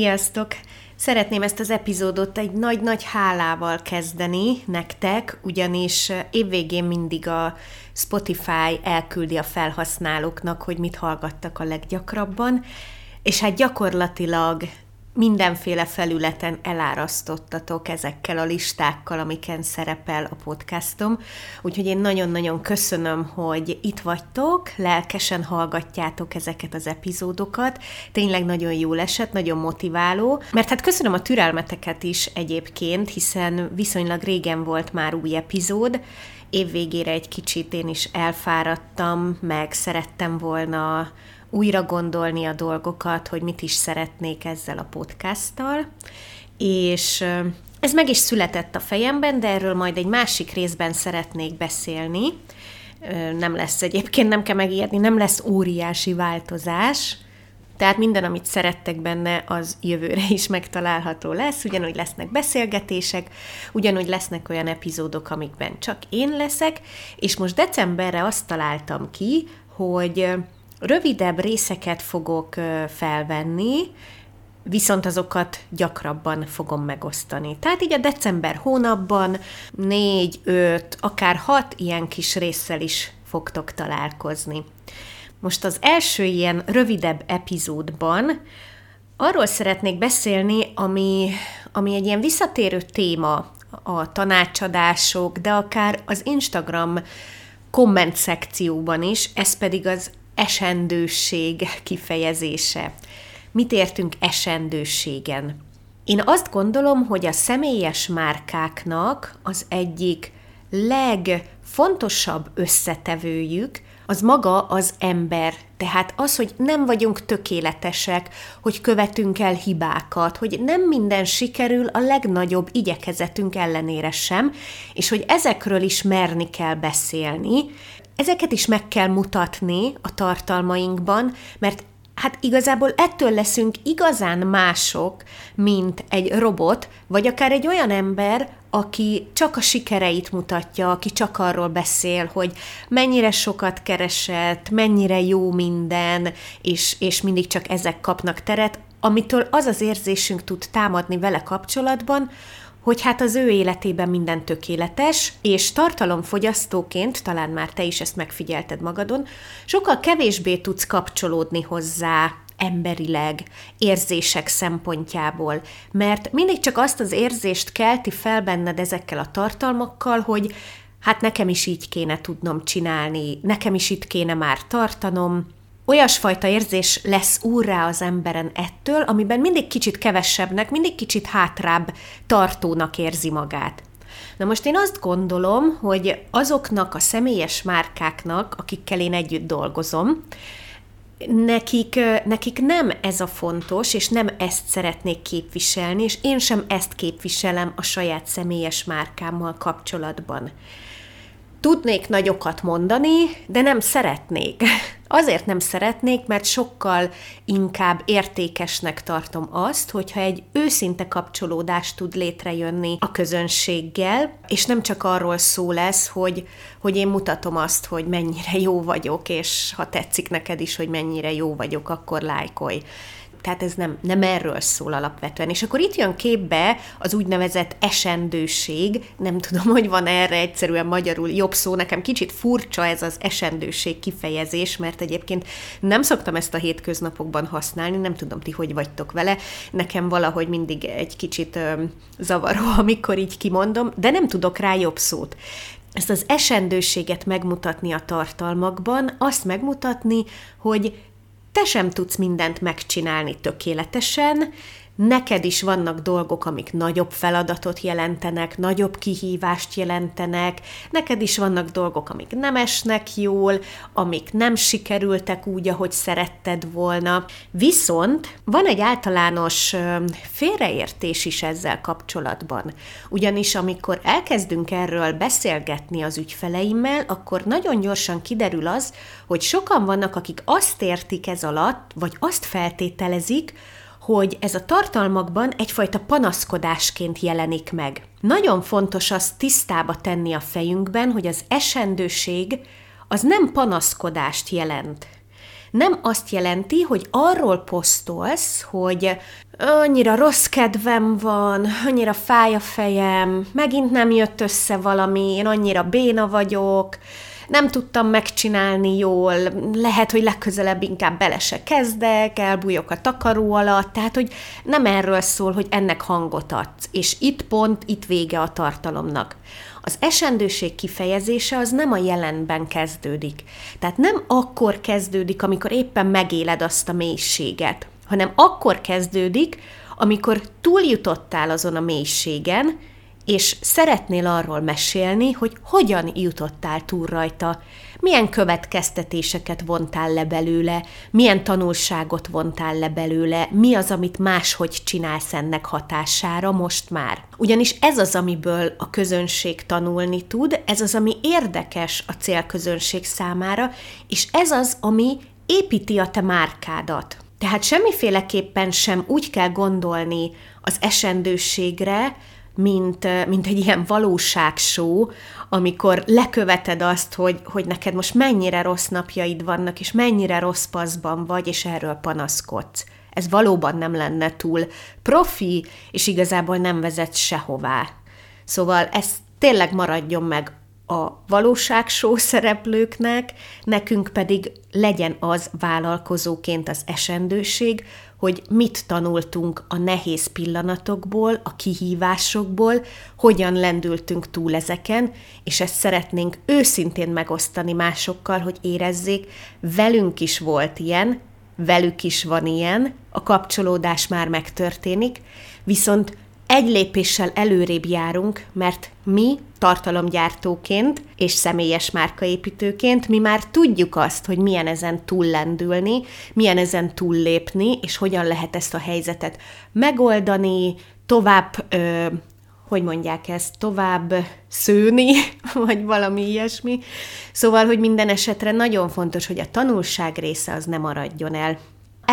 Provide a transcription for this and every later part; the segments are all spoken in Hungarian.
Sziasztok! Szeretném ezt az epizódot egy nagy-nagy hálával kezdeni nektek, ugyanis évvégén mindig a Spotify elküldi a felhasználóknak, hogy mit hallgattak a leggyakrabban, és hát gyakorlatilag mindenféle felületen elárasztottatok ezekkel a listákkal, amiken szerepel a podcastom. Úgyhogy én nagyon-nagyon köszönöm, hogy itt vagytok, lelkesen hallgatjátok ezeket az epizódokat. Tényleg nagyon jó esett, nagyon motiváló, mert hát köszönöm a türelmeteket is egyébként, hiszen viszonylag régen volt már új epizód, évvégére egy kicsit én is elfáradtam, meg szerettem volna újra gondolni a dolgokat, hogy mit is szeretnék ezzel a podcasttal, és ez meg is született a fejemben, de erről majd egy másik részben szeretnék beszélni. Nem lesz egyébként, nem kell megijedni, nem lesz óriási változás, tehát minden, amit szerettek benne, az jövőre is megtalálható lesz, ugyanúgy lesznek beszélgetések, ugyanúgy lesznek olyan epizódok, amikben csak én leszek, és most decemberre azt találtam ki, hogy Rövidebb részeket fogok felvenni, viszont azokat gyakrabban fogom megosztani. Tehát így a december hónapban négy, öt, akár hat ilyen kis résszel is fogtok találkozni. Most az első ilyen rövidebb epizódban arról szeretnék beszélni, ami, ami egy ilyen visszatérő téma a tanácsadások, de akár az Instagram komment szekcióban is, ez pedig az esendőség kifejezése. Mit értünk esendőségen? Én azt gondolom, hogy a személyes márkáknak az egyik legfontosabb összetevőjük az maga az ember. Tehát az, hogy nem vagyunk tökéletesek, hogy követünk el hibákat, hogy nem minden sikerül a legnagyobb igyekezetünk ellenére sem, és hogy ezekről is merni kell beszélni, ezeket is meg kell mutatni a tartalmainkban, mert hát igazából ettől leszünk igazán mások, mint egy robot, vagy akár egy olyan ember, aki csak a sikereit mutatja, aki csak arról beszél, hogy mennyire sokat keresett, mennyire jó minden, és, és mindig csak ezek kapnak teret, amitől az az érzésünk tud támadni vele kapcsolatban, hogy hát az ő életében minden tökéletes, és tartalomfogyasztóként, talán már te is ezt megfigyelted magadon, sokkal kevésbé tudsz kapcsolódni hozzá emberileg, érzések szempontjából, mert mindig csak azt az érzést kelti fel benned ezekkel a tartalmakkal, hogy hát nekem is így kéne tudnom csinálni, nekem is itt kéne már tartanom, olyasfajta érzés lesz úrrá az emberen ettől, amiben mindig kicsit kevesebbnek, mindig kicsit hátrább tartónak érzi magát. Na most én azt gondolom, hogy azoknak a személyes márkáknak, akikkel én együtt dolgozom, nekik, nekik nem ez a fontos, és nem ezt szeretnék képviselni, és én sem ezt képviselem a saját személyes márkámmal kapcsolatban. Tudnék nagyokat mondani, de nem szeretnék. Azért nem szeretnék, mert sokkal inkább értékesnek tartom azt, hogyha egy őszinte kapcsolódást tud létrejönni a közönséggel, és nem csak arról szó lesz, hogy, hogy én mutatom azt, hogy mennyire jó vagyok, és ha tetszik neked is, hogy mennyire jó vagyok, akkor lájkolj tehát ez nem, nem erről szól alapvetően. És akkor itt jön képbe az úgynevezett esendőség, nem tudom, hogy van erre egyszerűen magyarul jobb szó, nekem kicsit furcsa ez az esendőség kifejezés, mert egyébként nem szoktam ezt a hétköznapokban használni, nem tudom ti, hogy vagytok vele, nekem valahogy mindig egy kicsit ö, zavaró, amikor így kimondom, de nem tudok rá jobb szót. Ezt az esendőséget megmutatni a tartalmakban, azt megmutatni, hogy te sem tudsz mindent megcsinálni tökéletesen, neked is vannak dolgok, amik nagyobb feladatot jelentenek, nagyobb kihívást jelentenek, neked is vannak dolgok, amik nem esnek jól, amik nem sikerültek úgy, ahogy szeretted volna. Viszont van egy általános félreértés is ezzel kapcsolatban. Ugyanis amikor elkezdünk erről beszélgetni az ügyfeleimmel, akkor nagyon gyorsan kiderül az, hogy sokan vannak, akik azt értik ez alatt, vagy azt feltételezik, hogy ez a tartalmakban egyfajta panaszkodásként jelenik meg. Nagyon fontos azt tisztába tenni a fejünkben, hogy az esendőség az nem panaszkodást jelent. nem azt jelenti, hogy arról posztolsz, hogy annyira rossz kedvem van, annyira fáj a fejem, megint nem jött össze valami, én annyira béna vagyok, nem tudtam megcsinálni jól, lehet, hogy legközelebb inkább bele se kezdek, elbújok a takaró alatt, tehát, hogy nem erről szól, hogy ennek hangot adsz, és itt pont, itt vége a tartalomnak. Az esendőség kifejezése az nem a jelenben kezdődik. Tehát nem akkor kezdődik, amikor éppen megéled azt a mélységet, hanem akkor kezdődik, amikor túljutottál azon a mélységen, és szeretnél arról mesélni, hogy hogyan jutottál túl rajta, milyen következtetéseket vontál le belőle, milyen tanulságot vontál le belőle, mi az, amit máshogy csinálsz ennek hatására most már. Ugyanis ez az, amiből a közönség tanulni tud, ez az, ami érdekes a célközönség számára, és ez az, ami építi a te márkádat. Tehát semmiféleképpen sem úgy kell gondolni az esendőségre, mint, mint egy ilyen valóságsó, amikor leköveted azt, hogy, hogy neked most mennyire rossz napjaid vannak, és mennyire rossz paszban vagy, és erről panaszkodsz. Ez valóban nem lenne túl profi, és igazából nem vezet sehová. Szóval ez tényleg maradjon meg a valóságsó szereplőknek, nekünk pedig legyen az vállalkozóként az esendőség, hogy mit tanultunk a nehéz pillanatokból, a kihívásokból, hogyan lendültünk túl ezeken, és ezt szeretnénk őszintén megosztani másokkal, hogy érezzék, velünk is volt ilyen, velük is van ilyen, a kapcsolódás már megtörténik, viszont egy lépéssel előrébb járunk, mert mi tartalomgyártóként és személyes márkaépítőként mi már tudjuk azt, hogy milyen ezen túllendülni, milyen ezen túllépni, és hogyan lehet ezt a helyzetet megoldani, tovább, ö, hogy mondják ezt, tovább szőni, vagy valami ilyesmi. Szóval, hogy minden esetre nagyon fontos, hogy a tanulság része az nem maradjon el.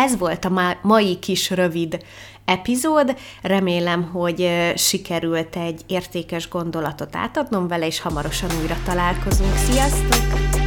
Ez volt a mai kis rövid epizód. Remélem, hogy sikerült egy értékes gondolatot átadnom vele, és hamarosan újra találkozunk. Sziasztok!